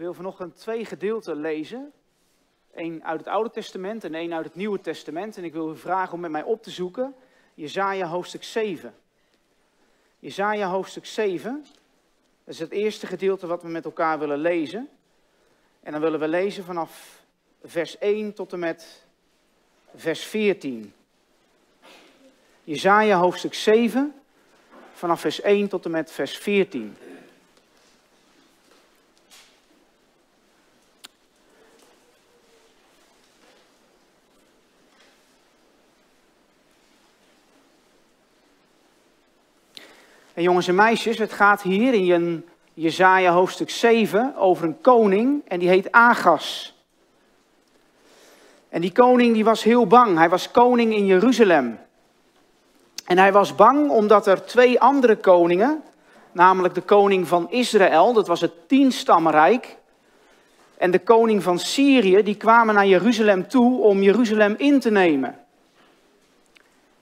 wil vanochtend twee gedeelten lezen. Eén uit het Oude Testament en één uit het Nieuwe Testament. En ik wil u vragen om met mij op te zoeken Jezaja hoofdstuk 7. Jezaja hoofdstuk 7, dat is het eerste gedeelte wat we met elkaar willen lezen. En dan willen we lezen vanaf vers 1 tot en met vers 14. Jezaja hoofdstuk 7, vanaf vers 1 tot en met vers 14. En jongens en meisjes, het gaat hier in Jezaja hoofdstuk 7 over een koning en die heet Agas. En die koning die was heel bang. Hij was koning in Jeruzalem. En hij was bang omdat er twee andere koningen, namelijk de koning van Israël, dat was het tienstammenrijk, en de koning van Syrië, die kwamen naar Jeruzalem toe om Jeruzalem in te nemen.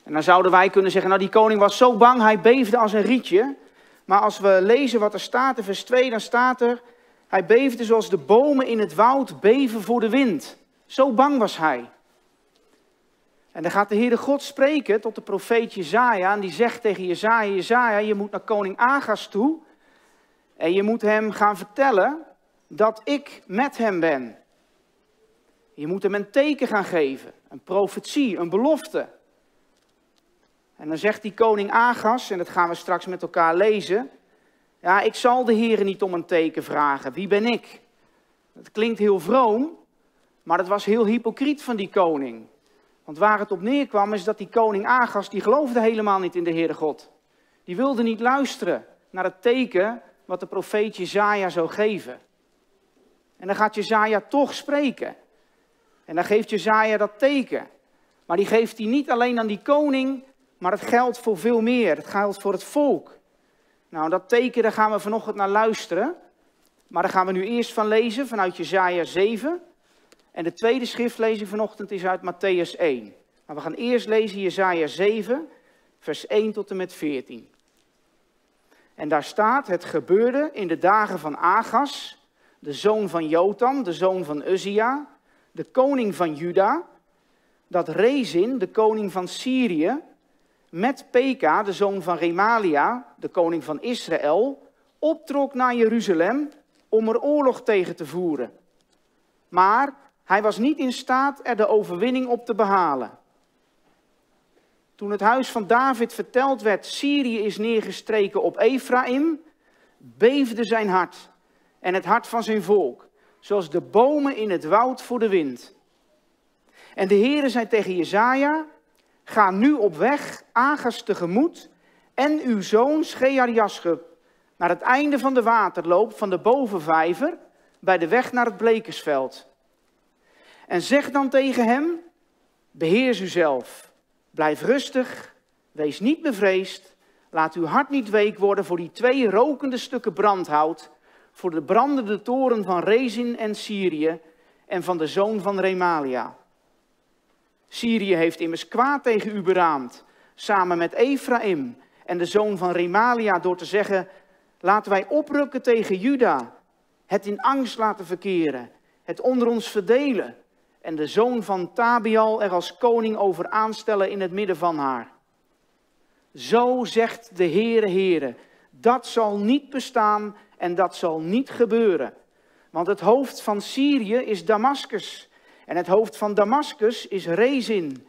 En dan zouden wij kunnen zeggen, nou die koning was zo bang, hij beefde als een rietje. Maar als we lezen wat er staat in vers 2, dan staat er, hij beefde zoals de bomen in het woud beven voor de wind. Zo bang was hij. En dan gaat de Heere God spreken tot de profeet Jezaja en die zegt tegen Jezaja, Jezaja, je moet naar koning Agas toe en je moet hem gaan vertellen dat ik met hem ben. Je moet hem een teken gaan geven, een profetie, een belofte. En dan zegt die koning Agas, en dat gaan we straks met elkaar lezen. Ja, ik zal de Heer niet om een teken vragen. Wie ben ik? Het klinkt heel vroom, maar het was heel hypocriet van die koning. Want waar het op neerkwam is dat die koning Agas, die geloofde helemaal niet in de Heere God. Die wilde niet luisteren naar het teken wat de profeet Jezaja zou geven. En dan gaat Jezaja toch spreken. En dan geeft Jezaja dat teken. Maar die geeft hij niet alleen aan die koning, maar het geldt voor veel meer. Het geldt voor het volk. Nou, dat teken, daar gaan we vanochtend naar luisteren. Maar daar gaan we nu eerst van lezen, vanuit Jezaja 7. En de tweede schriftlezing vanochtend is uit Matthäus 1. Maar we gaan eerst lezen Jezaja 7, vers 1 tot en met 14. En daar staat, het gebeurde in de dagen van Agas, de zoon van Jotam, de zoon van Uzia, de koning van Juda, dat Rezin, de koning van Syrië, met Peka, de zoon van Remalia, de koning van Israël, optrok naar Jeruzalem om er oorlog tegen te voeren. Maar hij was niet in staat er de overwinning op te behalen. Toen het huis van David verteld werd, Syrië is neergestreken op Ephraim, beefde zijn hart en het hart van zijn volk, zoals de bomen in het woud voor de wind. En de Heere zei tegen Jezaja, Ga nu op weg, Agas tegemoet, en uw zoon Schearjaschub, naar het einde van de waterloop van de bovenvijver, bij de weg naar het blekersveld. En zeg dan tegen hem, beheers uzelf, blijf rustig, wees niet bevreesd, laat uw hart niet week worden voor die twee rokende stukken brandhout, voor de brandende toren van Rezin en Syrië en van de zoon van Remalia. Syrië heeft immers kwaad tegen u beraamd, samen met Ephraim en de zoon van Remalia, door te zeggen, laten wij oprukken tegen Juda, het in angst laten verkeren, het onder ons verdelen en de zoon van Tabial er als koning over aanstellen in het midden van haar. Zo zegt de Heere Heere, dat zal niet bestaan en dat zal niet gebeuren. Want het hoofd van Syrië is Damascus en het hoofd van Damascus is Rezin.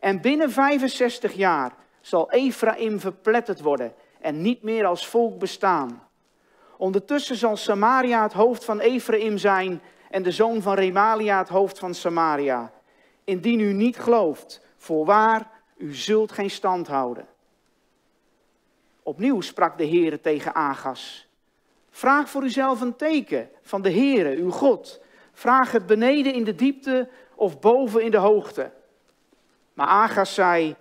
En binnen 65 jaar zal Ephraim verpletterd worden en niet meer als volk bestaan. Ondertussen zal Samaria het hoofd van Ephraim zijn en de zoon van Remalia het hoofd van Samaria. Indien u niet gelooft, voorwaar, u zult geen stand houden. Opnieuw sprak de Heere tegen Agas. Vraag voor uzelf een teken van de Heere, uw God, Vraag het beneden in de diepte of boven in de hoogte. Maar Agas zei,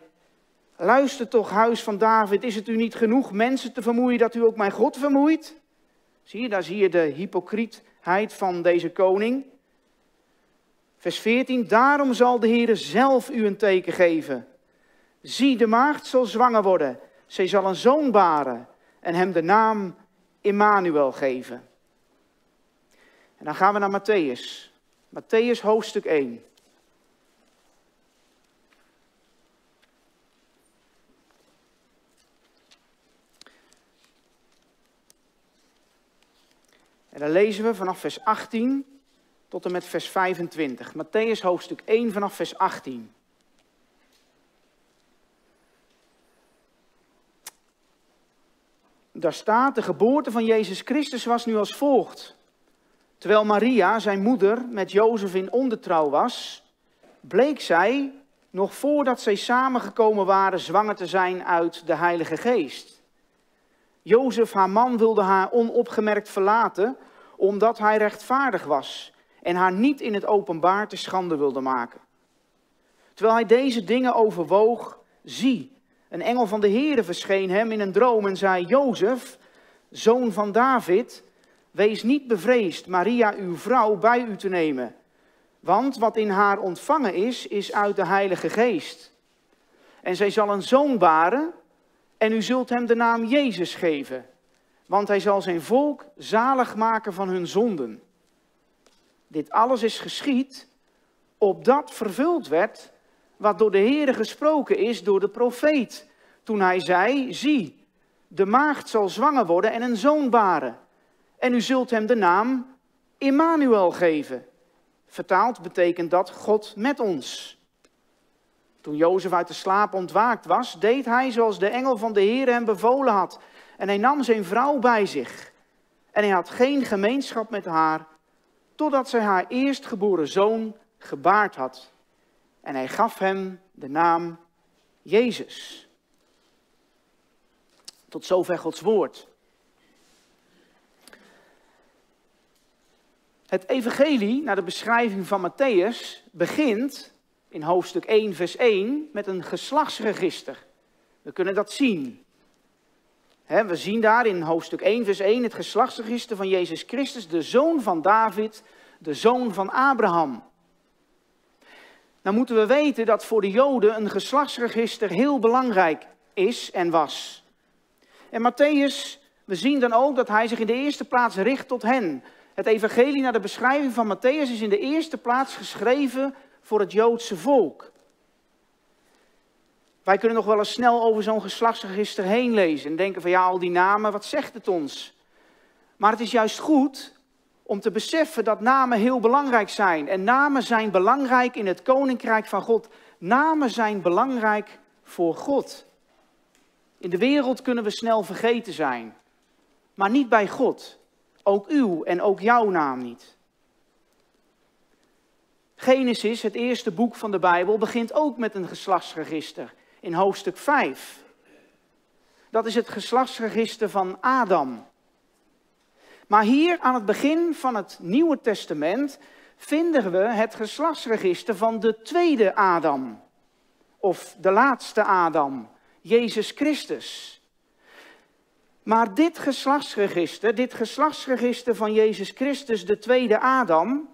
luister toch huis van David, is het u niet genoeg mensen te vermoeien dat u ook mijn God vermoeit? Zie je, daar zie je de hypocrietheid van deze koning. Vers 14, daarom zal de Heer zelf u een teken geven. Zie, de maagd zal zwanger worden, zij zal een zoon baren en hem de naam Immanuel geven. En dan gaan we naar Matthäus. Matthäus hoofdstuk 1. En dan lezen we vanaf vers 18 tot en met vers 25. Matthäus hoofdstuk 1 vanaf vers 18. Daar staat, de geboorte van Jezus Christus was nu als volgt. Terwijl Maria, zijn moeder, met Jozef in ondertrouw was, bleek zij, nog voordat zij samengekomen waren, zwanger te zijn uit de Heilige Geest. Jozef, haar man, wilde haar onopgemerkt verlaten, omdat hij rechtvaardig was en haar niet in het openbaar te schande wilde maken. Terwijl hij deze dingen overwoog, zie, een engel van de Heere verscheen hem in een droom en zei, Jozef, zoon van David, wees niet bevreesd Maria, uw vrouw, bij u te nemen. Want wat in haar ontvangen is, is uit de Heilige Geest. En zij zal een zoon baren en u zult hem de naam Jezus geven. Want hij zal zijn volk zalig maken van hun zonden. Dit alles is geschied, opdat vervuld werd wat door de Heere gesproken is door de profeet. Toen hij zei, zie, de maagd zal zwanger worden en een zoon baren. En u zult hem de naam Immanuel geven. Vertaald betekent dat God met ons. Toen Jozef uit de slaap ontwaakt was, deed hij zoals de engel van de Heer hem bevolen had. En hij nam zijn vrouw bij zich. En hij had geen gemeenschap met haar, totdat zij haar eerstgeboren zoon gebaard had. En hij gaf hem de naam Jezus. Tot zover Gods woord. Het evangelie, naar de beschrijving van Matthäus, begint in hoofdstuk 1, vers 1 met een geslachtsregister. We kunnen dat zien. we zien daar in hoofdstuk 1, vers 1 het geslachtsregister van Jezus Christus, de zoon van David, de zoon van Abraham. Nou moeten we weten dat voor de Joden een geslachtsregister heel belangrijk is en was. En Matthäus, we zien dan ook dat hij zich in de eerste plaats richt tot hen. Het evangelie naar de beschrijving van Matthäus is in de eerste plaats geschreven voor het Joodse volk. Wij kunnen nog wel eens snel over zo'n geslachtsregister heen lezen en denken van ja, al die namen, wat zegt het ons? Maar het is juist goed om te beseffen dat namen heel belangrijk zijn. En namen zijn belangrijk in het koninkrijk van God. Namen zijn belangrijk voor God. In de wereld kunnen we snel vergeten zijn, maar niet bij God. Ook uw en ook jouw naam niet. Genesis, het eerste boek van de Bijbel, begint ook met een geslachtsregister in hoofdstuk 5. Dat is het geslachtsregister van Adam. Maar hier aan het begin van het Nieuwe Testament vinden we het geslachtsregister van de tweede Adam. Of de laatste Adam, Jezus Christus. Maar dit geslachtsregister, dit geslachtsregister van Jezus Christus, de tweede Adam,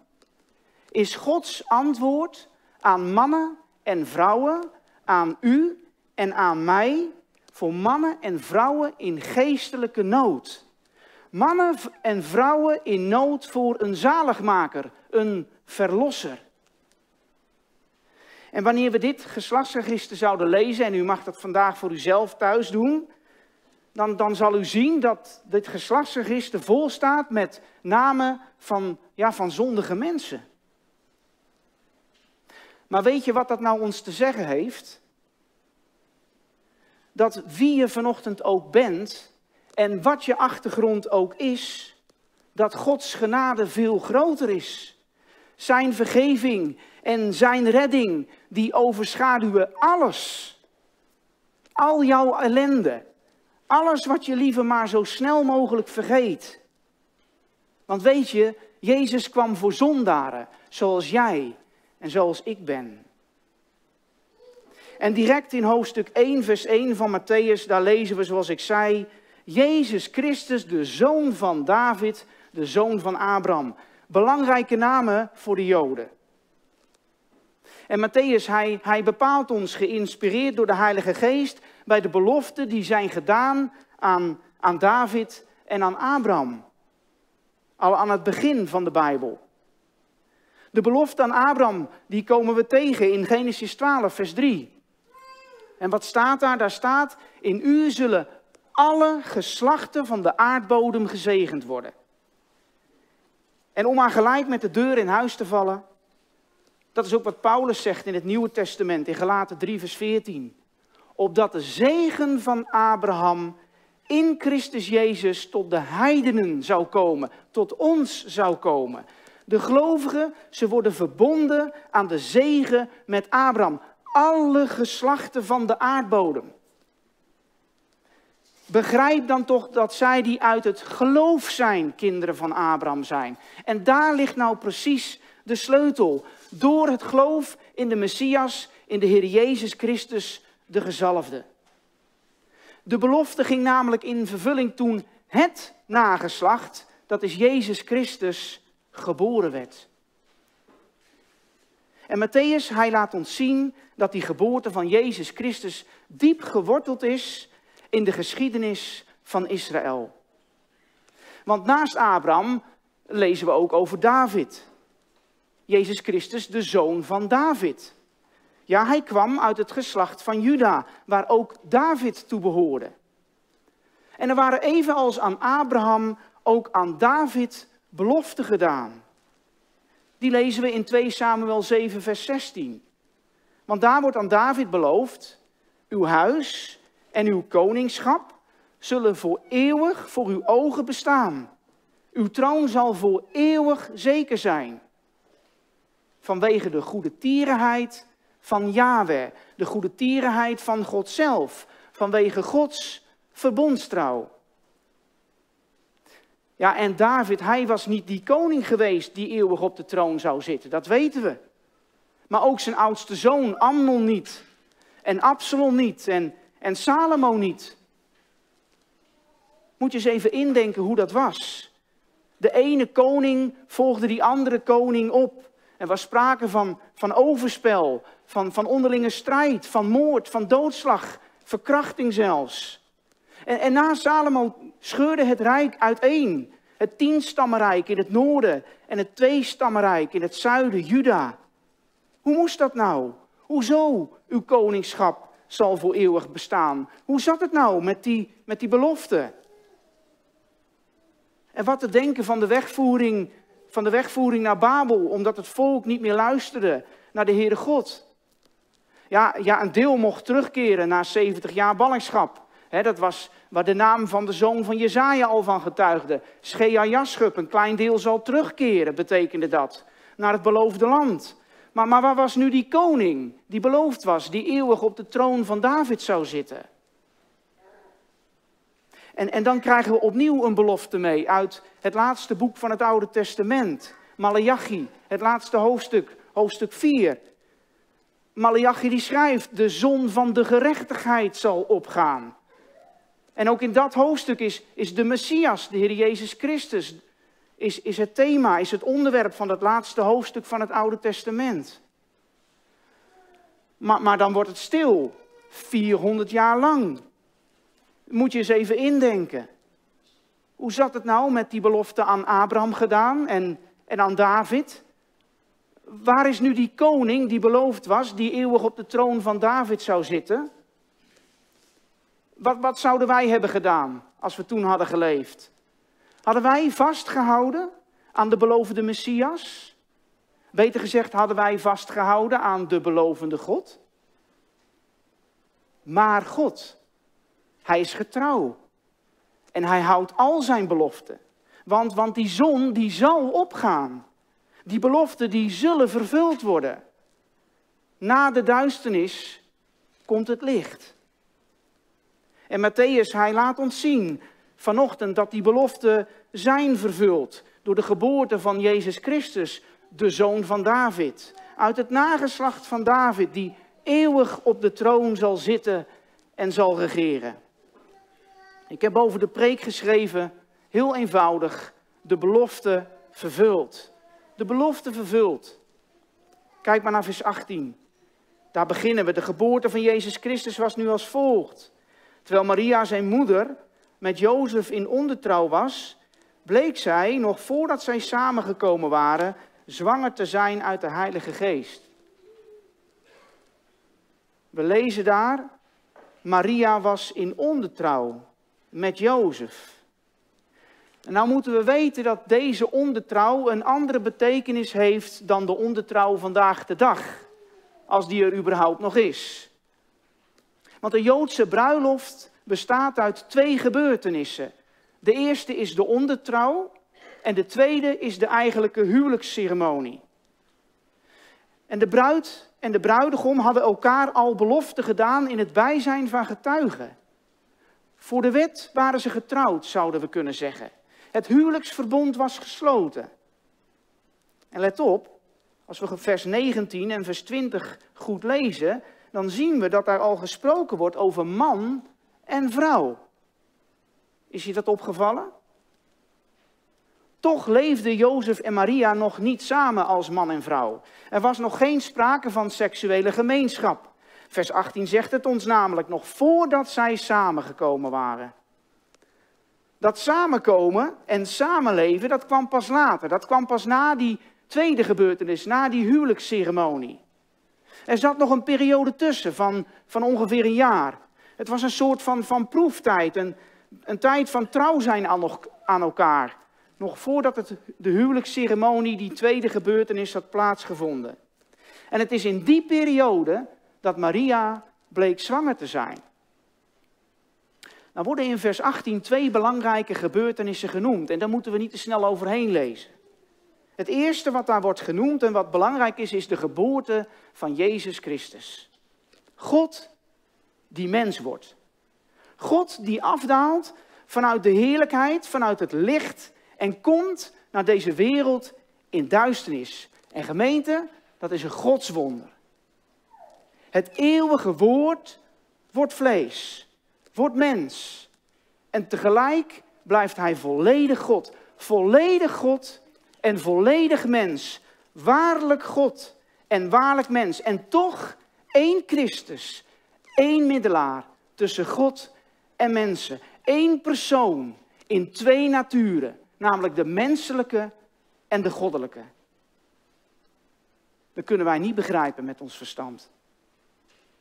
is Gods antwoord aan mannen en vrouwen, aan u en aan mij, voor mannen en vrouwen in geestelijke nood. Mannen en vrouwen in nood voor een zaligmaker, een verlosser. En wanneer we dit geslachtsregister zouden lezen, en u mag dat vandaag voor uzelf thuis doen, dan, dan zal u zien dat dit geslachtsregister vol staat met namen van, ja, van zondige mensen. Maar weet je wat dat nou ons te zeggen heeft? Dat wie je vanochtend ook bent, en wat je achtergrond ook is, dat Gods genade veel groter is. Zijn vergeving en zijn redding, die overschaduwen alles. Al jouw ellende. Alles wat je liever maar zo snel mogelijk vergeet. Want weet je, Jezus kwam voor zondaren, zoals jij en zoals ik ben. En direct in hoofdstuk 1, vers 1 van Matthäus, daar lezen we, zoals ik zei, Jezus Christus, de zoon van David, de zoon van Abraham. Belangrijke namen voor de Joden. En Matthäus, hij, hij bepaalt ons, geïnspireerd door de Heilige Geest, bij de beloften die zijn gedaan aan, aan David en aan Abraham. al aan het begin van de Bijbel. De belofte aan Abraham, die komen we tegen in Genesis 12, vers 3. En wat staat daar? Daar staat, in u zullen alle geslachten van de aardbodem gezegend worden. En om maar gelijk met de deur in huis te vallen, dat is ook wat Paulus zegt in het Nieuwe Testament, in Galaten 3, vers 14. Opdat de zegen van Abraham in Christus Jezus tot de heidenen zou komen, tot ons zou komen. De gelovigen, ze worden verbonden aan de zegen met Abraham. Alle geslachten van de aardbodem. Begrijp dan toch dat zij die uit het geloof zijn, kinderen van Abraham zijn. En daar ligt nou precies de sleutel. Door het geloof in de Messias, in de Heer Jezus Christus, de gezalfde. De belofte ging namelijk in vervulling toen het nageslacht, dat is Jezus Christus, geboren werd. En Matthäus, hij laat ons zien dat die geboorte van Jezus Christus diep geworteld is in de geschiedenis van Israël. Want naast Abraham lezen we ook over David. Jezus Christus, de zoon van David. Ja, hij kwam uit het geslacht van Juda, waar ook David toe behoorde. En er waren evenals aan Abraham ook aan David beloften gedaan. Die lezen we in 2 Samuel 7, vers 16. Want daar wordt aan David beloofd: Uw huis en uw koningschap zullen voor eeuwig voor uw ogen bestaan. Uw troon zal voor eeuwig zeker zijn. Vanwege de goede tierenheid van Yahweh, de goede tierenheid van God zelf, vanwege Gods verbondstrouw. Ja, en David, hij was niet die koning geweest die eeuwig op de troon zou zitten, dat weten we. Maar ook zijn oudste zoon Amnon niet. En Absalom niet. En, en Salomo niet. Moet je eens even indenken hoe dat was. De ene koning volgde die andere koning op. Er was sprake van, van overspel, van, van onderlinge strijd, van moord, van doodslag, verkrachting zelfs. En, en na Salomo scheurde het rijk uiteen. Het tienstammenrijk in het noorden en het tweestammenrijk in het zuiden, Juda. Hoe moest dat nou? Hoezo uw koningschap zal voor eeuwig bestaan? Hoe zat het nou met die, met die belofte? En wat te denken van de wegvoering, van de wegvoering naar Babel, omdat het volk niet meer luisterde naar de Heere God. Ja, ja, een deel mocht terugkeren na 70 jaar ballingschap. dat was waar de naam van de zoon van Jezaja al van getuigde. Schea Jaschub, een klein deel zal terugkeren, betekende dat. Naar het beloofde land. Maar, maar waar was nu die koning die beloofd was, die eeuwig op de troon van David zou zitten? En, en dan krijgen we opnieuw een belofte mee uit het laatste boek van het Oude Testament. Malachi, het laatste hoofdstuk, hoofdstuk 4. Malachi die schrijft, de zon van de gerechtigheid zal opgaan. En ook in dat hoofdstuk is, is de Messias, de Heer Jezus Christus, is, is het thema, is het onderwerp van het laatste hoofdstuk van het Oude Testament. Maar, maar dan wordt het stil, 400 jaar lang. Moet je eens even indenken. Hoe zat het nou met die belofte aan Abraham gedaan en, en aan David? Waar is nu die koning die beloofd was, die eeuwig op de troon van David zou zitten? Wat, wat zouden wij hebben gedaan als we toen hadden geleefd? Hadden wij vastgehouden aan de belovende Messias? Beter gezegd, hadden wij vastgehouden aan de belovende God? Maar God, Hij is getrouw. En Hij houdt al zijn beloften. Want, want die zon, die zal opgaan. Die beloften, die zullen vervuld worden. Na de duisternis komt het licht. En Matthäus, hij laat ons zien vanochtend dat die beloften zijn vervuld door de geboorte van Jezus Christus, de zoon van David. Uit het nageslacht van David, die eeuwig op de troon zal zitten en zal regeren. Ik heb over de preek geschreven, heel eenvoudig, de belofte vervuld. De belofte vervuld. Kijk maar naar vers 18. Daar beginnen we. De geboorte van Jezus Christus was nu als volgt. Terwijl Maria, zijn moeder, met Jozef in ondertrouw was, bleek zij, nog voordat zij samengekomen waren, zwanger te zijn uit de Heilige Geest. We lezen daar, Maria was in ondertrouw met Jozef. En nou moeten we weten dat deze ondertrouw een andere betekenis heeft dan de ondertrouw vandaag de dag, als die er überhaupt nog is. Want de Joodse bruiloft bestaat uit twee gebeurtenissen. De eerste is de ondertrouw en de tweede is de eigenlijke huwelijksceremonie. En de bruid en de bruidegom hadden elkaar al belofte gedaan in het bijzijn van getuigen. Voor de wet waren ze getrouwd, zouden we kunnen zeggen. Het huwelijksverbond was gesloten. En let op, als we vers 19 en vers 20 goed lezen, dan zien we dat daar al gesproken wordt over man en vrouw. Is je dat opgevallen? Toch leefden Jozef en Maria nog niet samen als man en vrouw. Er was nog geen sprake van seksuele gemeenschap. Vers 18 zegt het ons namelijk nog voordat zij samengekomen waren. Dat samenkomen en samenleven, dat kwam pas later. Dat kwam pas na die tweede gebeurtenis, na die huwelijksceremonie. Er zat nog een periode tussen van, van ongeveer een jaar. Het was een soort van, van proeftijd, een, een tijd van trouw zijn aan, aan elkaar. Nog voordat het, de huwelijksceremonie, die tweede gebeurtenis, had plaatsgevonden. En het is in die periode dat Maria bleek zwanger te zijn. Nou worden in vers 18 twee belangrijke gebeurtenissen genoemd en daar moeten we niet te snel overheen lezen. Het eerste wat daar wordt genoemd en wat belangrijk is, is de geboorte van Jezus Christus. God die mens wordt. God die afdaalt vanuit de heerlijkheid, vanuit het licht en komt naar deze wereld in duisternis. En gemeente, dat is een godswonder. Het eeuwige woord wordt vlees, wordt mens. En tegelijk blijft hij volledig God. Volledig God en volledig mens. Waarlijk God en waarlijk mens. En toch één Christus, één middelaar tussen God en mensen. Eén persoon in twee naturen, namelijk de menselijke en de goddelijke. Dat kunnen wij niet begrijpen met ons verstand.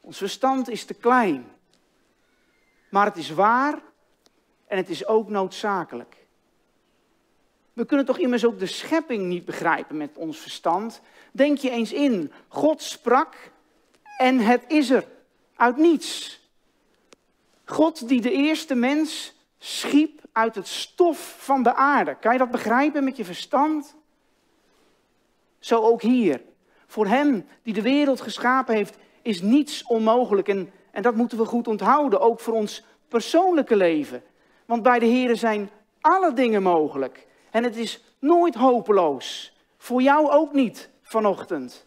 Ons verstand is te klein. Maar het is waar en het is ook noodzakelijk. We kunnen toch immers ook de schepping niet begrijpen met ons verstand. Denk je eens in, God sprak en het is er, uit niets. God die de eerste mens schiep uit het stof van de aarde. Kan je dat begrijpen met je verstand? Zo ook hier. Voor Hem die de wereld geschapen heeft, is niets onmogelijk. En, en dat moeten we goed onthouden, ook voor ons persoonlijke leven. Want bij de Heer zijn alle dingen mogelijk. En het is nooit hopeloos. Voor jou ook niet vanochtend.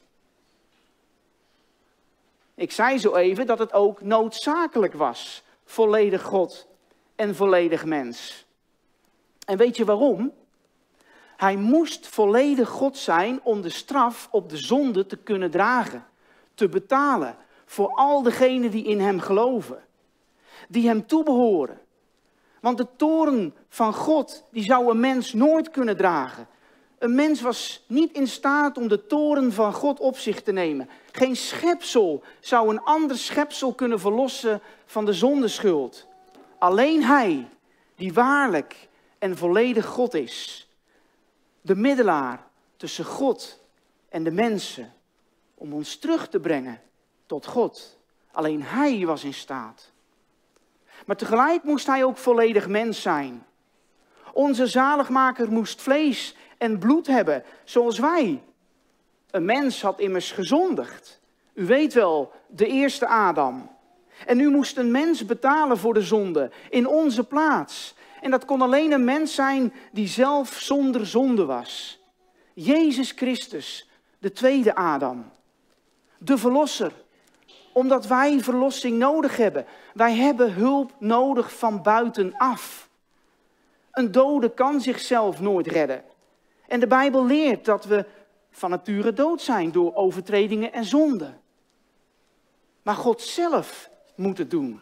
Ik zei zo even dat het ook noodzakelijk was. Volledig God en volledig mens. En weet je waarom? Hij moest volledig God zijn om de straf op de zonde te kunnen dragen te betalen voor al degenen die in hem geloven, die hem toebehoren. Want de toren van God, die zou een mens nooit kunnen dragen. Een mens was niet in staat om de toren van God op zich te nemen. Geen schepsel zou een ander schepsel kunnen verlossen van de zondeschuld. Alleen Hij, die waarlijk en volledig God is. De middelaar tussen God en de mensen om ons terug te brengen tot God. Alleen Hij was in staat. Maar tegelijk moest Hij ook volledig mens zijn. Onze zaligmaker moest vlees en bloed hebben, zoals wij. Een mens had immers gezondigd. U weet wel, de eerste Adam. En nu moest een mens betalen voor de zonde in onze plaats. En dat kon alleen een mens zijn die zelf zonder zonde was. Jezus Christus, de tweede Adam de verlosser. Omdat wij verlossing nodig hebben. Wij hebben hulp nodig van buitenaf. Een dode kan zichzelf nooit redden. En de Bijbel leert dat we van nature dood zijn door overtredingen en zonden. Maar God zelf moet het doen.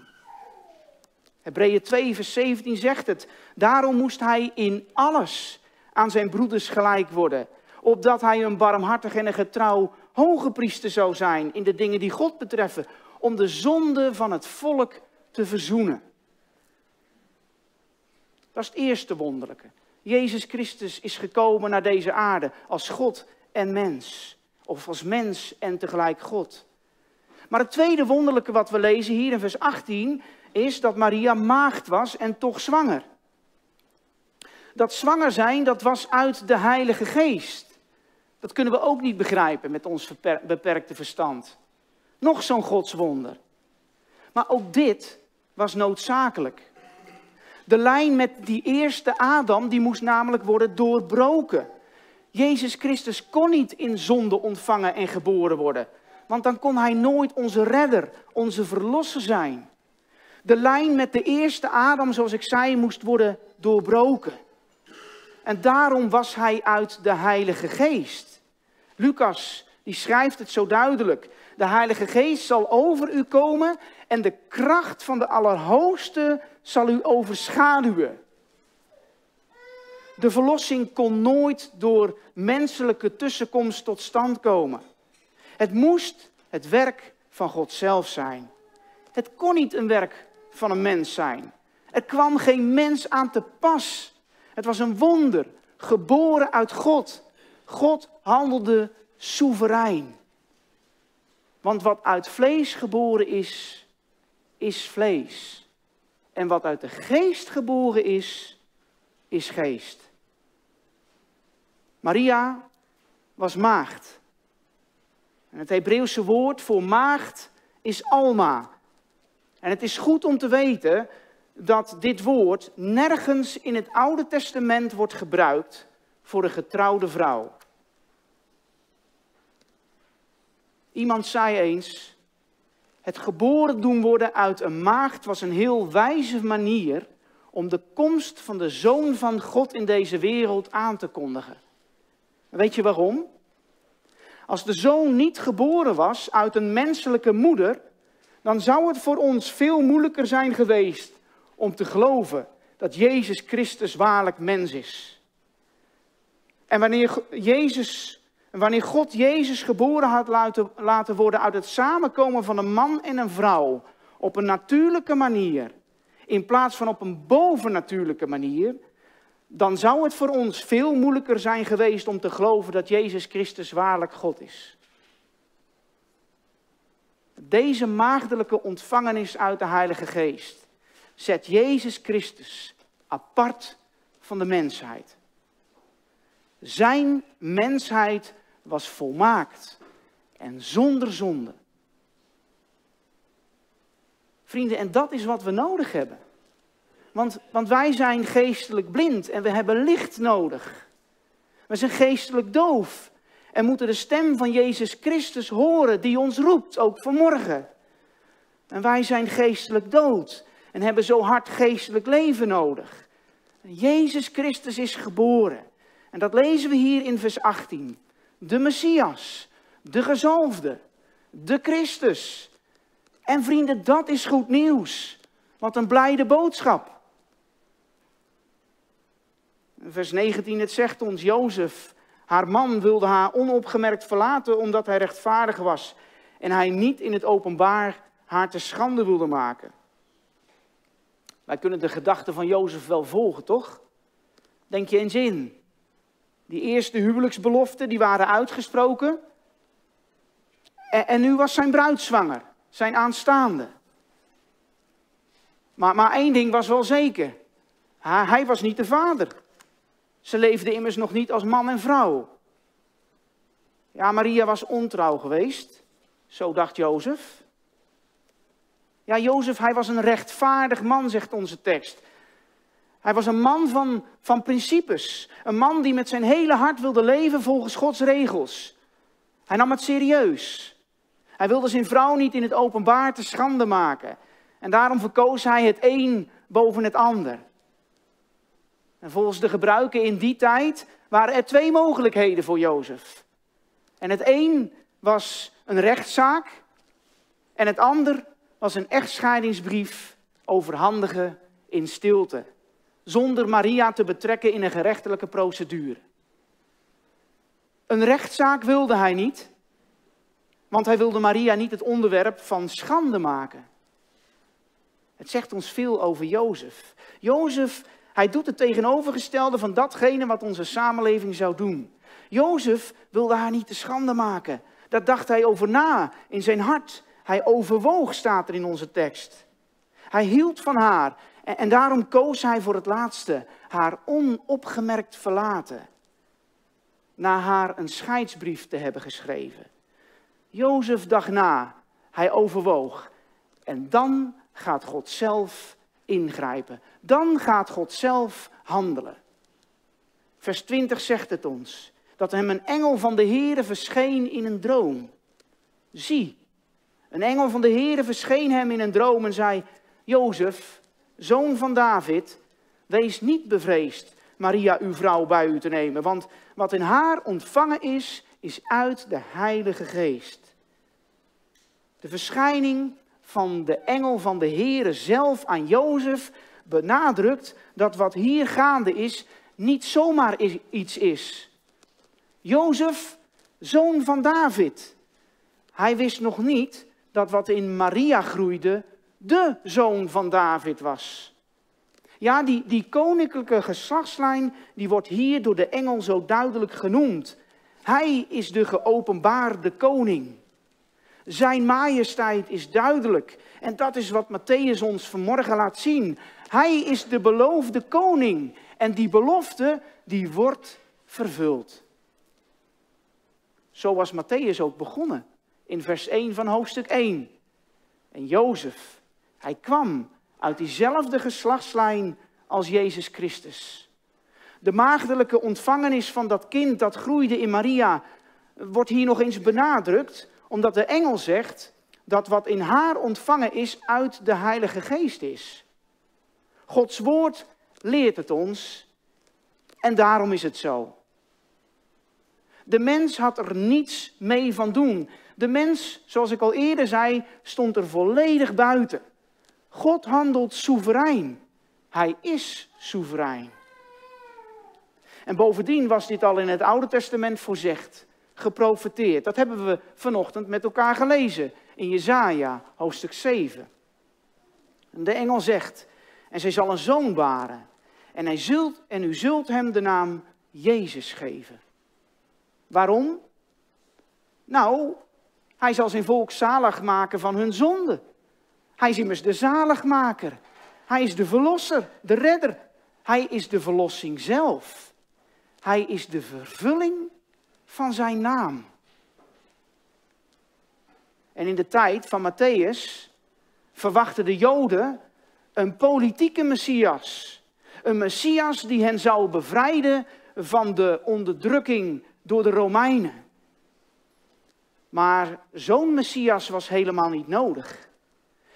Hebreeën 2, vers 17 zegt het. Daarom moest hij in alles aan zijn broeders gelijk worden. Opdat hij een barmhartig en een getrouw hoge priester zou zijn in de dingen die God betreffen. Om de zonde van het volk te verzoenen. Dat is het eerste wonderlijke. Jezus Christus is gekomen naar deze aarde als God en mens. Of als mens en tegelijk God. Maar het tweede wonderlijke wat we lezen hier in vers 18 is dat Maria maagd was en toch zwanger. Dat zwanger zijn, dat was uit de Heilige Geest. Dat kunnen we ook niet begrijpen met ons beperkte verstand. Nog zo'n godswonder. Maar ook dit was noodzakelijk. De lijn met die eerste Adam, die moest namelijk worden doorbroken. Jezus Christus kon niet in zonde ontvangen en geboren worden. Want dan kon hij nooit onze redder, onze verlosser zijn. De lijn met de eerste Adam, zoals ik zei, moest worden doorbroken. En daarom was hij uit de Heilige Geest. Lucas, die schrijft het zo duidelijk. De Heilige Geest zal over u komen en de kracht van de Allerhoogste zal u overschaduwen. De verlossing kon nooit door menselijke tussenkomst tot stand komen. Het moest het werk van God zelf zijn. Het kon niet een werk van een mens zijn. Er kwam geen mens aan te pas. Het was een wonder, geboren uit God. God handelde soeverein. Want wat uit vlees geboren is, is vlees. En wat uit de geest geboren is, is geest. Maria was maagd. En het Hebreeuwse woord voor maagd is alma. En het is goed om te weten dat dit woord nergens in het Oude Testament wordt gebruikt voor een getrouwde vrouw. Iemand zei eens, het geboren doen worden uit een maagd was een heel wijze manier om de komst van de Zoon van God in deze wereld aan te kondigen. Weet je waarom? Als de zoon niet geboren was uit een menselijke moeder, dan zou het voor ons veel moeilijker zijn geweest om te geloven dat Jezus Christus waarlijk mens is. En wanneer, Jezus, wanneer God Jezus geboren had laten, laten worden uit het samenkomen van een man en een vrouw op een natuurlijke manier, in plaats van op een bovennatuurlijke manier, dan zou het voor ons veel moeilijker zijn geweest om te geloven dat Jezus Christus waarlijk God is. Deze maagdelijke ontvangenis uit de Heilige Geest zet Jezus Christus apart van de mensheid. Zijn mensheid was volmaakt en zonder zonde. Vrienden, en dat is wat we nodig hebben. Want, want wij zijn geestelijk blind en we hebben licht nodig. We zijn geestelijk doof en moeten de stem van Jezus Christus horen die ons roept, ook vanmorgen. En wij zijn geestelijk dood en hebben zo hard geestelijk leven nodig. Jezus Christus is geboren. En dat lezen we hier in vers 18. De Messias, de gezalfde, de Christus. En vrienden, dat is goed nieuws. Wat een blijde boodschap. Vers 19, het zegt ons, Jozef, haar man, wilde haar onopgemerkt verlaten omdat hij rechtvaardig was en hij niet in het openbaar haar te schande wilde maken. Wij kunnen de gedachten van Jozef wel volgen, toch? Denk je eens in. Die eerste huwelijksbeloften, die waren uitgesproken. En, en nu was zijn bruid zwanger, zijn aanstaande. Maar, maar één ding was wel zeker. Hij was niet de vader. Ze leefden immers nog niet als man en vrouw. Ja, Maria was ontrouw geweest, zo dacht Jozef. Ja, Jozef, hij was een rechtvaardig man, zegt onze tekst. Hij was een man van, van principes. Een man die met zijn hele hart wilde leven volgens Gods regels. Hij nam het serieus. Hij wilde zijn vrouw niet in het openbaar te schande maken. En daarom verkoos hij het een boven het ander. En volgens de gebruiken in die tijd waren er twee mogelijkheden voor Jozef. En het een was een rechtszaak en het ander was een echtscheidingsbrief overhandigen in stilte, zonder Maria te betrekken in een gerechtelijke procedure. Een rechtszaak wilde hij niet, want hij wilde Maria niet het onderwerp van schande maken. Het zegt ons veel over Jozef. Jozef, hij doet het tegenovergestelde van datgene wat onze samenleving zou doen. Jozef wilde haar niet te schande maken. Daar dacht hij over na in zijn hart. Hij overwoog, staat er in onze tekst. Hij hield van haar en, daarom koos hij voor het laatste, haar onopgemerkt verlaten. Na haar een scheidsbrief te hebben geschreven. Jozef dacht na, hij overwoog. En dan gaat God zelf ingrijpen. Dan gaat God zelf handelen. Vers 20 zegt het ons dat hem een engel van de Heere verscheen in een droom. Zie, een engel van de Heere verscheen hem in een droom en zei: Jozef, zoon van David, wees niet bevreesd Maria uw vrouw bij u te nemen, want wat in haar ontvangen is, is uit de Heilige Geest. De verschijning van de engel van de Heere zelf aan Jozef benadrukt dat wat hier gaande is niet zomaar iets is. Jozef, zoon van David. Hij wist nog niet dat wat in Maria groeide de zoon van David was. Ja, die, die koninklijke geslachtslijn, die wordt hier door de engel zo duidelijk genoemd. Hij is de geopenbaarde koning. Zijn majesteit is duidelijk. En dat is wat Matthäus ons vanmorgen laat zien. Hij is de beloofde koning. En die belofte, die wordt vervuld. Zo was Matthäus ook begonnen. In vers 1 van hoofdstuk 1. En Jozef, hij kwam uit diezelfde geslachtslijn als Jezus Christus. De maagdelijke ontvangenis van dat kind dat groeide in Maria wordt hier nog eens benadrukt, omdat de engel zegt dat wat in haar ontvangen is uit de Heilige Geest is. Gods woord leert het ons en daarom is het zo. De mens had er niets mee van doen. De mens, zoals ik al eerder zei, stond er volledig buiten. God handelt soeverein. Hij is soeverein. En bovendien was dit al in het Oude Testament voorzegd, geprofeteerd. Dat hebben we vanochtend met elkaar gelezen in Jesaja, hoofdstuk 7. de engel zegt, en zij zal een zoon baren. En, hij zult, en u zult hem de naam Jezus geven. Waarom? Nou, hij zal zijn volk zalig maken van hun zonde. Hij is immers de zaligmaker. Hij is de verlosser, de redder. Hij is de verlossing zelf. Hij is de vervulling van zijn naam. En in de tijd van Matthäus verwachten de Joden een politieke Messias. Een Messias die hen zou bevrijden van de onderdrukking door de Romeinen. Maar zo'n Messias was helemaal niet nodig.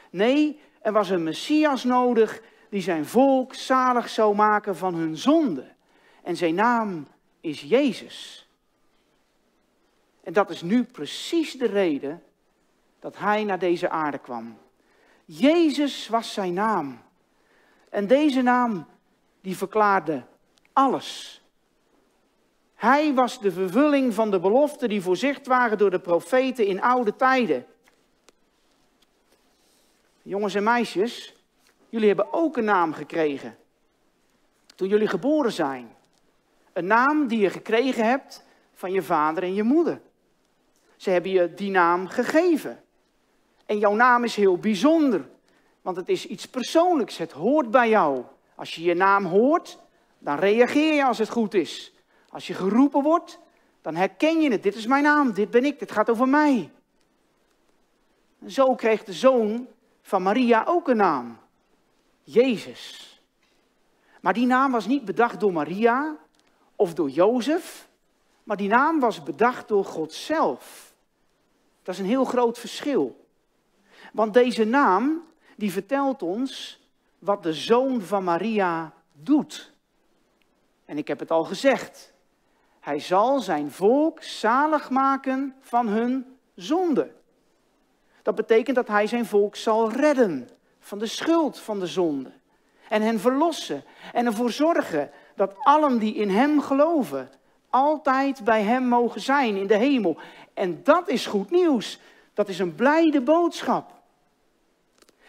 Nee, er was een Messias nodig die zijn volk zalig zou maken van hun zonde. En zijn naam is Jezus. En dat is nu precies de reden dat hij naar deze aarde kwam. Jezus was zijn naam. En deze naam, die verklaarde alles. Hij was de vervulling van de beloften die voorzicht waren door de profeten in oude tijden. Jongens en meisjes, jullie hebben ook een naam gekregen. Toen jullie geboren zijn. Een naam die je gekregen hebt van je vader en je moeder. Ze hebben je die naam gegeven. En jouw naam is heel bijzonder, want het is iets persoonlijks. Het hoort bij jou. Als je je naam hoort, dan reageer je als het goed is. Als je geroepen wordt, dan herken je het. Dit is mijn naam, dit ben ik, dit gaat over mij. Zo kreeg de zoon van Maria ook een naam. Jezus. Maar die naam was niet bedacht door Maria of door Jozef, maar die naam was bedacht door God zelf. Dat is een heel groot verschil. Want deze naam, die vertelt ons wat de zoon van Maria doet. En ik heb het al gezegd. Hij zal zijn volk zalig maken van hun zonde. Dat betekent dat hij zijn volk zal redden van de schuld van de zonde. En hen verlossen en ervoor zorgen dat allen die in Hem geloven altijd bij Hem mogen zijn in de hemel. En dat is goed nieuws. Dat is een blijde boodschap.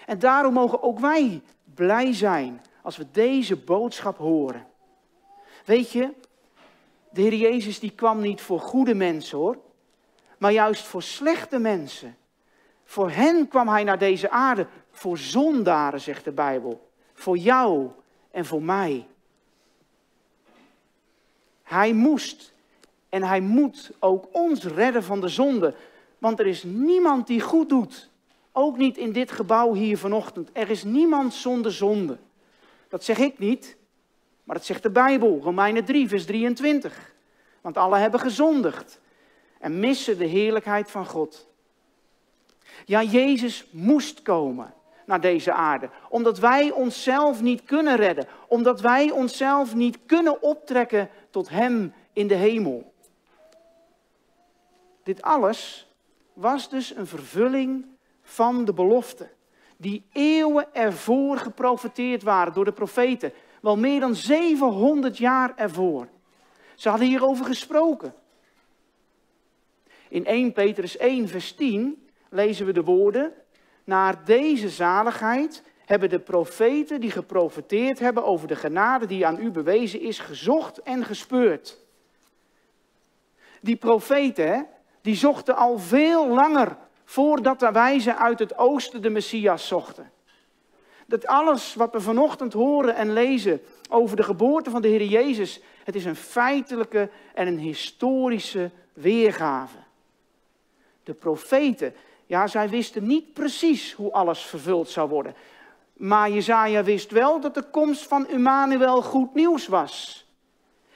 En daarom mogen ook wij blij zijn als we deze boodschap horen. Weet je, de Heer Jezus die kwam niet voor goede mensen hoor, maar juist voor slechte mensen. Voor hen kwam hij naar deze aarde, voor zondaren, zegt de Bijbel. Voor jou en voor mij. Hij moest en hij moet ook ons redden van de zonde. Want er is niemand die goed doet. Ook niet in dit gebouw hier vanochtend. Er is niemand zonder zonde. Dat zeg ik niet, maar dat zegt de Bijbel, Romeinen 3, vers 23. Want alle hebben gezondigd en missen de heerlijkheid van God. Ja, Jezus moest komen naar deze aarde, omdat wij onszelf niet kunnen redden, omdat wij onszelf niet kunnen optrekken tot Hem in de hemel. Dit alles was dus een vervulling van de belofte, die eeuwen ervoor geprofeteerd waren door de profeten, wel meer dan 700 jaar ervoor. Ze hadden hierover gesproken. In 1 Petrus 1, vers 10 lezen we de woorden, naar deze zaligheid hebben de profeten die geprofeteerd hebben over de genade die aan u bewezen is, gezocht en gespeurd. Die profeten, die zochten al veel langer voordat de wijzen uit het oosten de Messias zochten. Dat alles wat we vanochtend horen en lezen over de geboorte van de Heer Jezus, het is een feitelijke en een historische weergave. De profeten, ja, zij wisten niet precies hoe alles vervuld zou worden. Maar Jezaja wist wel dat de komst van Emmanuel goed nieuws was.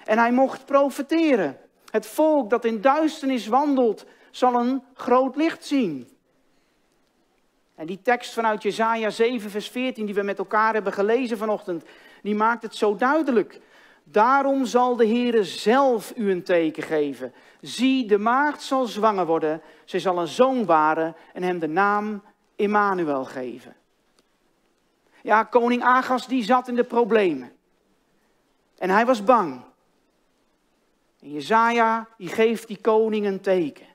En hij mocht profeteren. Het volk dat in duisternis wandelt, zal een groot licht zien. En die tekst vanuit Jezaja 7, vers 14, die we met elkaar hebben gelezen vanochtend, die maakt het zo duidelijk. Daarom zal de Heere zelf u een teken geven. Zie, de maagd zal zwanger worden, zij zal een zoon baren en hem de naam Immanuel geven. Ja, koning Agas die zat in de problemen. En hij was bang. En Jezaja die geeft die koning een teken.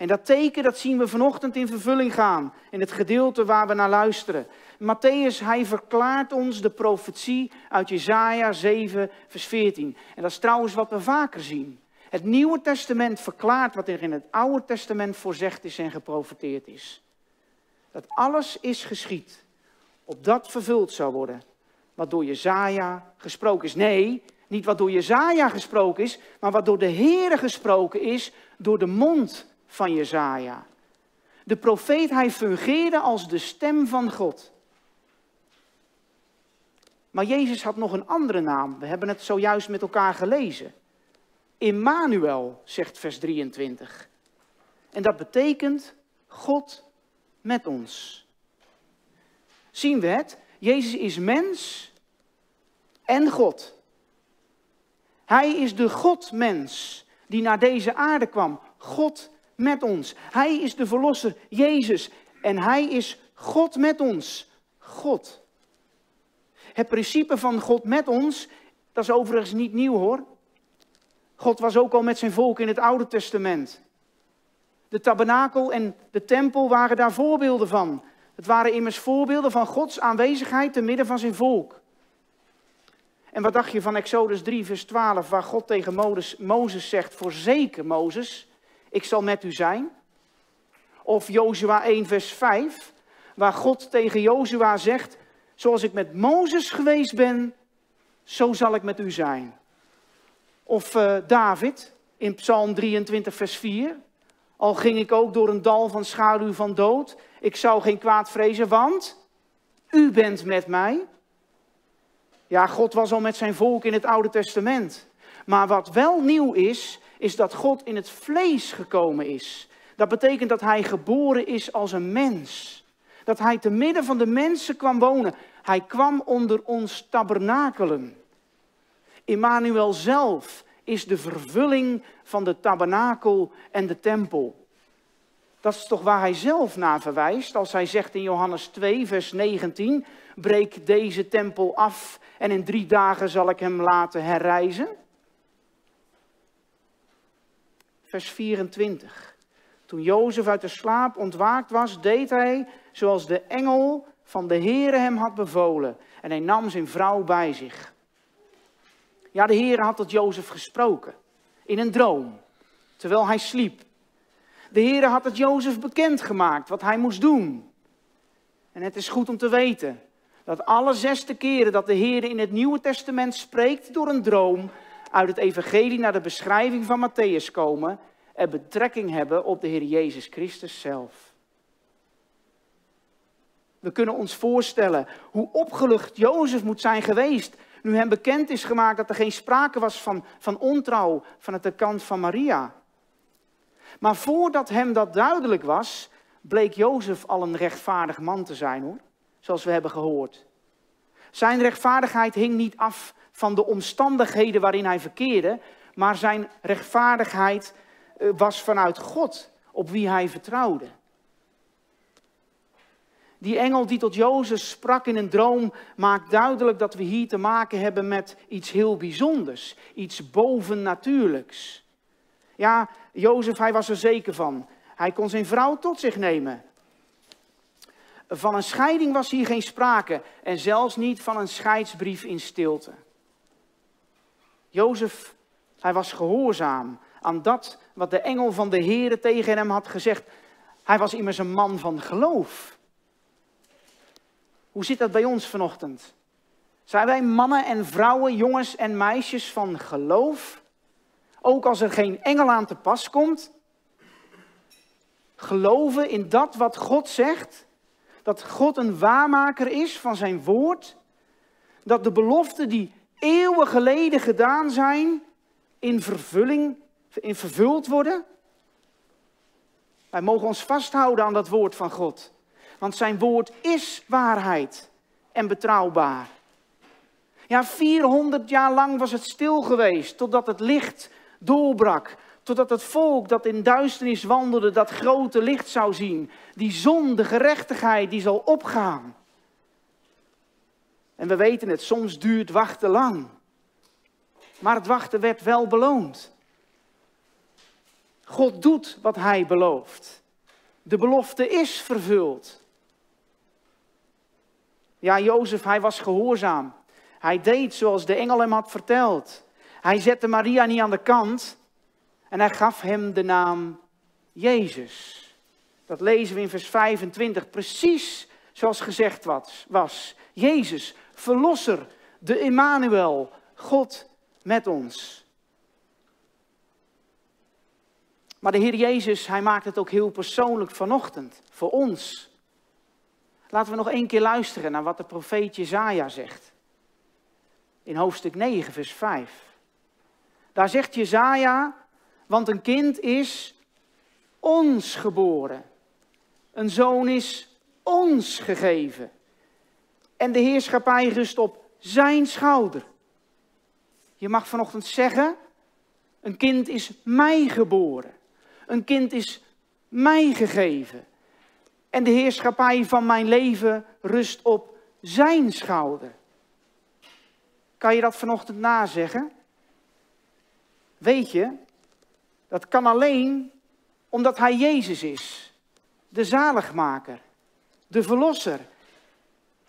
En dat teken dat zien we vanochtend in vervulling gaan, in het gedeelte waar we naar luisteren. Matthäus, hij verklaart ons de profetie uit Jesaja 7, vers 14. En dat is trouwens wat we vaker zien. Het Nieuwe Testament verklaart wat er in het Oude Testament voorzegd is en geprofeteerd is. Dat alles is geschied, opdat vervuld zou worden, wat door Jezaja gesproken is. Nee, niet wat door Jezaja gesproken is, maar wat door de Heere gesproken is, door de mond van Jezaja. De profeet, hij fungeerde als de stem van God. Maar Jezus had nog een andere naam. We hebben het zojuist met elkaar gelezen. Immanuel, zegt vers 23. En dat betekent God met ons. Zien we het? Jezus is mens en God. Hij is de Godmens die naar deze aarde kwam. God met ons. Hij is de verlosser, Jezus. En hij is God met ons. God. Het principe van God met ons, dat is overigens niet nieuw hoor. God was ook al met zijn volk in het Oude Testament. De tabernakel en de tempel waren daar voorbeelden van. Het waren immers voorbeelden van Gods aanwezigheid te midden van zijn volk. En wat dacht je van Exodus 3, vers 12, waar God tegen Mozes, Mozes zegt, voorzeker Mozes, ik zal met u zijn. Of Jozua 1, vers 5, waar God tegen Jozua zegt, zoals ik met Mozes geweest ben, zo zal ik met u zijn. Of uh, David in Psalm 23, vers 4, al ging ik ook door een dal van schaduw van dood, ik zou geen kwaad vrezen, want u bent met mij. Ja, God was al met zijn volk in het Oude Testament. Maar wat wel nieuw is, is dat God in het vlees gekomen is. Dat betekent dat hij geboren is als een mens. Dat hij te midden van de mensen kwam wonen. Hij kwam onder ons tabernakelen. Immanuel zelf is de vervulling van de tabernakel en de tempel. Dat is toch waar hij zelf naar verwijst, als hij zegt in Johannes 2, vers 19, breek deze tempel af en in drie dagen zal ik hem laten herrijzen. Vers 24. Toen Jozef uit de slaap ontwaakt was, deed hij zoals de engel van de Heere hem had bevolen. En hij nam zijn vrouw bij zich. Ja, de Heere had tot Jozef gesproken. In een droom. Terwijl hij sliep. De Heere had het Jozef bekendgemaakt wat hij moest doen. En het is goed om te weten dat alle zesde keren dat de Heer in het Nieuwe Testament spreekt door een droom uit het Evangelie naar de beschrijving van Matthäus komen, er betrekking hebben op de Heer Jezus Christus zelf. We kunnen ons voorstellen hoe opgelucht Jozef moet zijn geweest nu hem bekend is gemaakt dat er geen sprake was van, van ontrouw van de kant van Maria. Maar voordat hem dat duidelijk was, bleek Jozef al een rechtvaardig man te zijn hoor, zoals we hebben gehoord. Zijn rechtvaardigheid hing niet af van de omstandigheden waarin hij verkeerde, maar zijn rechtvaardigheid eh, was vanuit God, op wie hij vertrouwde. Die engel die tot Jozef sprak in een droom maakt duidelijk dat we hier te maken hebben met iets heel bijzonders, iets bovennatuurlijks. Ja, Jozef, hij was er zeker van. Hij kon zijn vrouw tot zich nemen. Van een scheiding was hier geen sprake en zelfs niet van een scheidsbrief in stilte. Jozef, hij was gehoorzaam aan dat wat de engel van de Heere tegen hem had gezegd. Hij was immers een man van geloof. Hoe zit dat bij ons vanochtend? Zijn wij mannen en vrouwen, jongens en meisjes van geloof? Ook als er geen engel aan te pas komt? Geloven in dat wat God zegt? Dat God een waarmaker is van zijn woord? Dat de beloften die eeuwen geleden gedaan zijn, in vervulling, in vervuld worden? Wij mogen ons vasthouden aan dat woord van God. Want zijn woord is waarheid en betrouwbaar. Ja, 400 jaar lang was het stil geweest totdat het licht doorbrak. Totdat het volk dat in duisternis wandelde dat grote licht zou zien. Die zon, de gerechtigheid, die zal opgaan. En we weten het, soms duurt wachten lang. Maar het wachten werd wel beloond. God doet wat hij belooft. De belofte is vervuld. Ja, Jozef, hij was gehoorzaam. Hij deed zoals de engel hem had verteld. Hij zette Maria niet aan de kant en hij gaf hem de naam Jezus. Dat lezen we in vers 25, precies zoals gezegd was. Jezus, verlosser, de Emmanuel, God met ons. Maar de Heer Jezus, hij maakt het ook heel persoonlijk vanochtend, voor ons. Laten we nog één keer luisteren naar wat de profeet Jezaja zegt. In hoofdstuk 9, vers 5. Daar zegt Jezaja, want een kind is ons geboren. Een zoon is ons gegeven. En de heerschappij rust op zijn schouder. Je mag vanochtend zeggen, een kind is mij geboren. Een kind is mij gegeven. En de heerschappij van mijn leven rust op zijn schouder. Kan je dat vanochtend nazeggen? Weet je, dat kan alleen omdat hij Jezus is. De zaligmaker, de verlosser.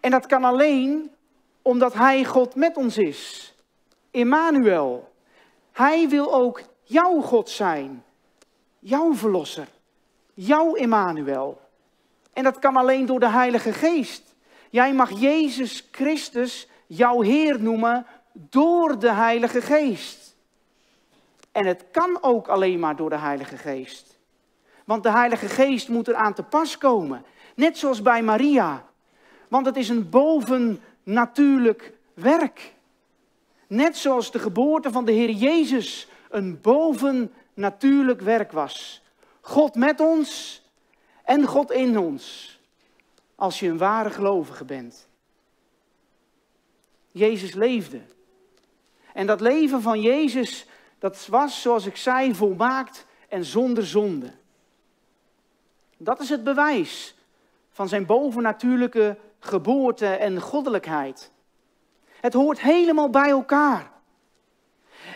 En dat kan alleen omdat hij God met ons is. Emmanuel. Hij wil ook jouw God zijn. Jouw verlosser. Jouw Emmanuel. En dat kan alleen door de Heilige Geest. Jij mag Jezus Christus jouw Heer noemen door de Heilige Geest. En het kan ook alleen maar door de Heilige Geest. Want de Heilige Geest moet eraan te pas komen. Net zoals bij Maria. Want het is een bovennatuurlijk werk. Net zoals de geboorte van de Heer Jezus een bovennatuurlijk werk was. God met ons en God in ons. Als je een ware gelovige bent. Jezus leefde. En dat leven van Jezus, dat was, zoals ik zei, volmaakt en zonder zonde. Dat is het bewijs van zijn bovennatuurlijke geboorte en goddelijkheid. Het hoort helemaal bij elkaar.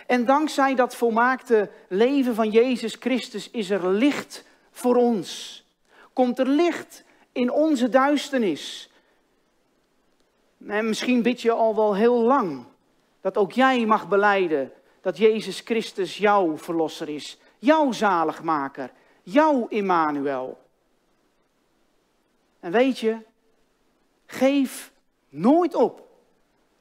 En dankzij dat volmaakte leven van Jezus Christus is er licht voor ons. Komt er licht in onze duisternis. En misschien bid je al wel heel lang dat ook jij mag beleiden dat Jezus Christus jouw verlosser is, jouw zaligmaker, jouw Immanuel. En weet je, geef nooit op,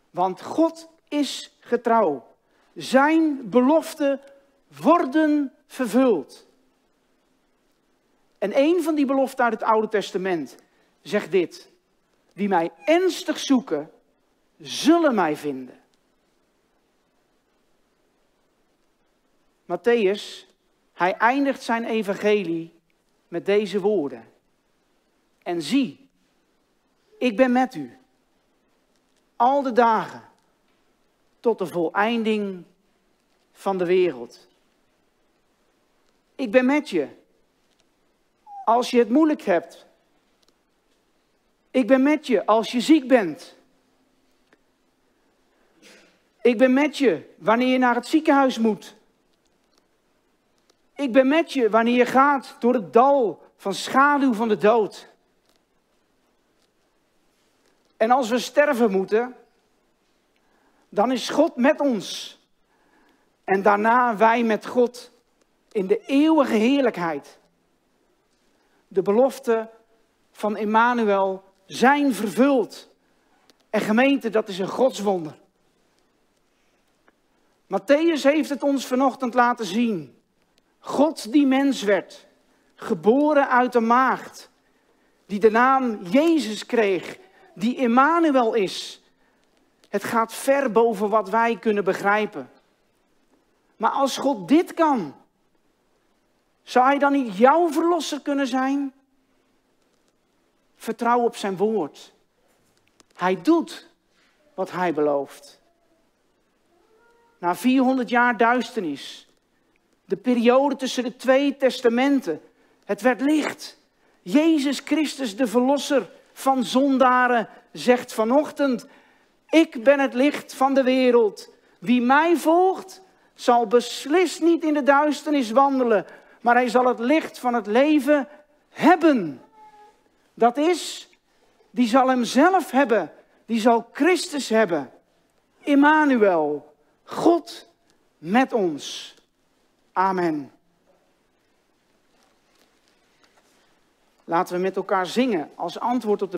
want God is getrouw. Zijn beloften worden vervuld. En een van die beloften uit het Oude Testament zegt dit. Wie mij ernstig zoeken, zullen mij vinden. Matthäus, hij eindigt zijn evangelie met deze woorden. En zie, ik ben met u. Al de dagen tot de voleinding van de wereld. Ik ben met je. Als je het moeilijk hebt. Ik ben met je als je ziek bent. Ik ben met je wanneer je naar het ziekenhuis moet. Ik ben met je wanneer je gaat door het dal van schaduw van de dood. En als we sterven moeten, dan is God met ons. En daarna wij met God in de eeuwige heerlijkheid. De beloften van Emmanuel zijn vervuld. En gemeente, dat is een godswonder. Matthäus heeft het ons vanochtend laten zien. God die mens werd, geboren uit de maagd, die de naam Jezus kreeg, die Emmanuel is. Het gaat ver boven wat wij kunnen begrijpen. Maar als God dit kan, zou hij dan niet jouw verlosser kunnen zijn? Vertrouw op zijn woord. Hij doet wat hij belooft. Na 400 jaar duisternis, de periode tussen de twee testamenten, het werd licht. Jezus Christus, de verlosser van zondaren, zegt vanochtend: Ik ben het licht van de wereld. Wie mij volgt, zal beslist niet in de duisternis wandelen, maar hij zal het licht van het leven hebben. Dat is, die zal hem zelf hebben, die zal Christus hebben. Immanuel, God met ons. Amen. Laten we met elkaar zingen als antwoord op de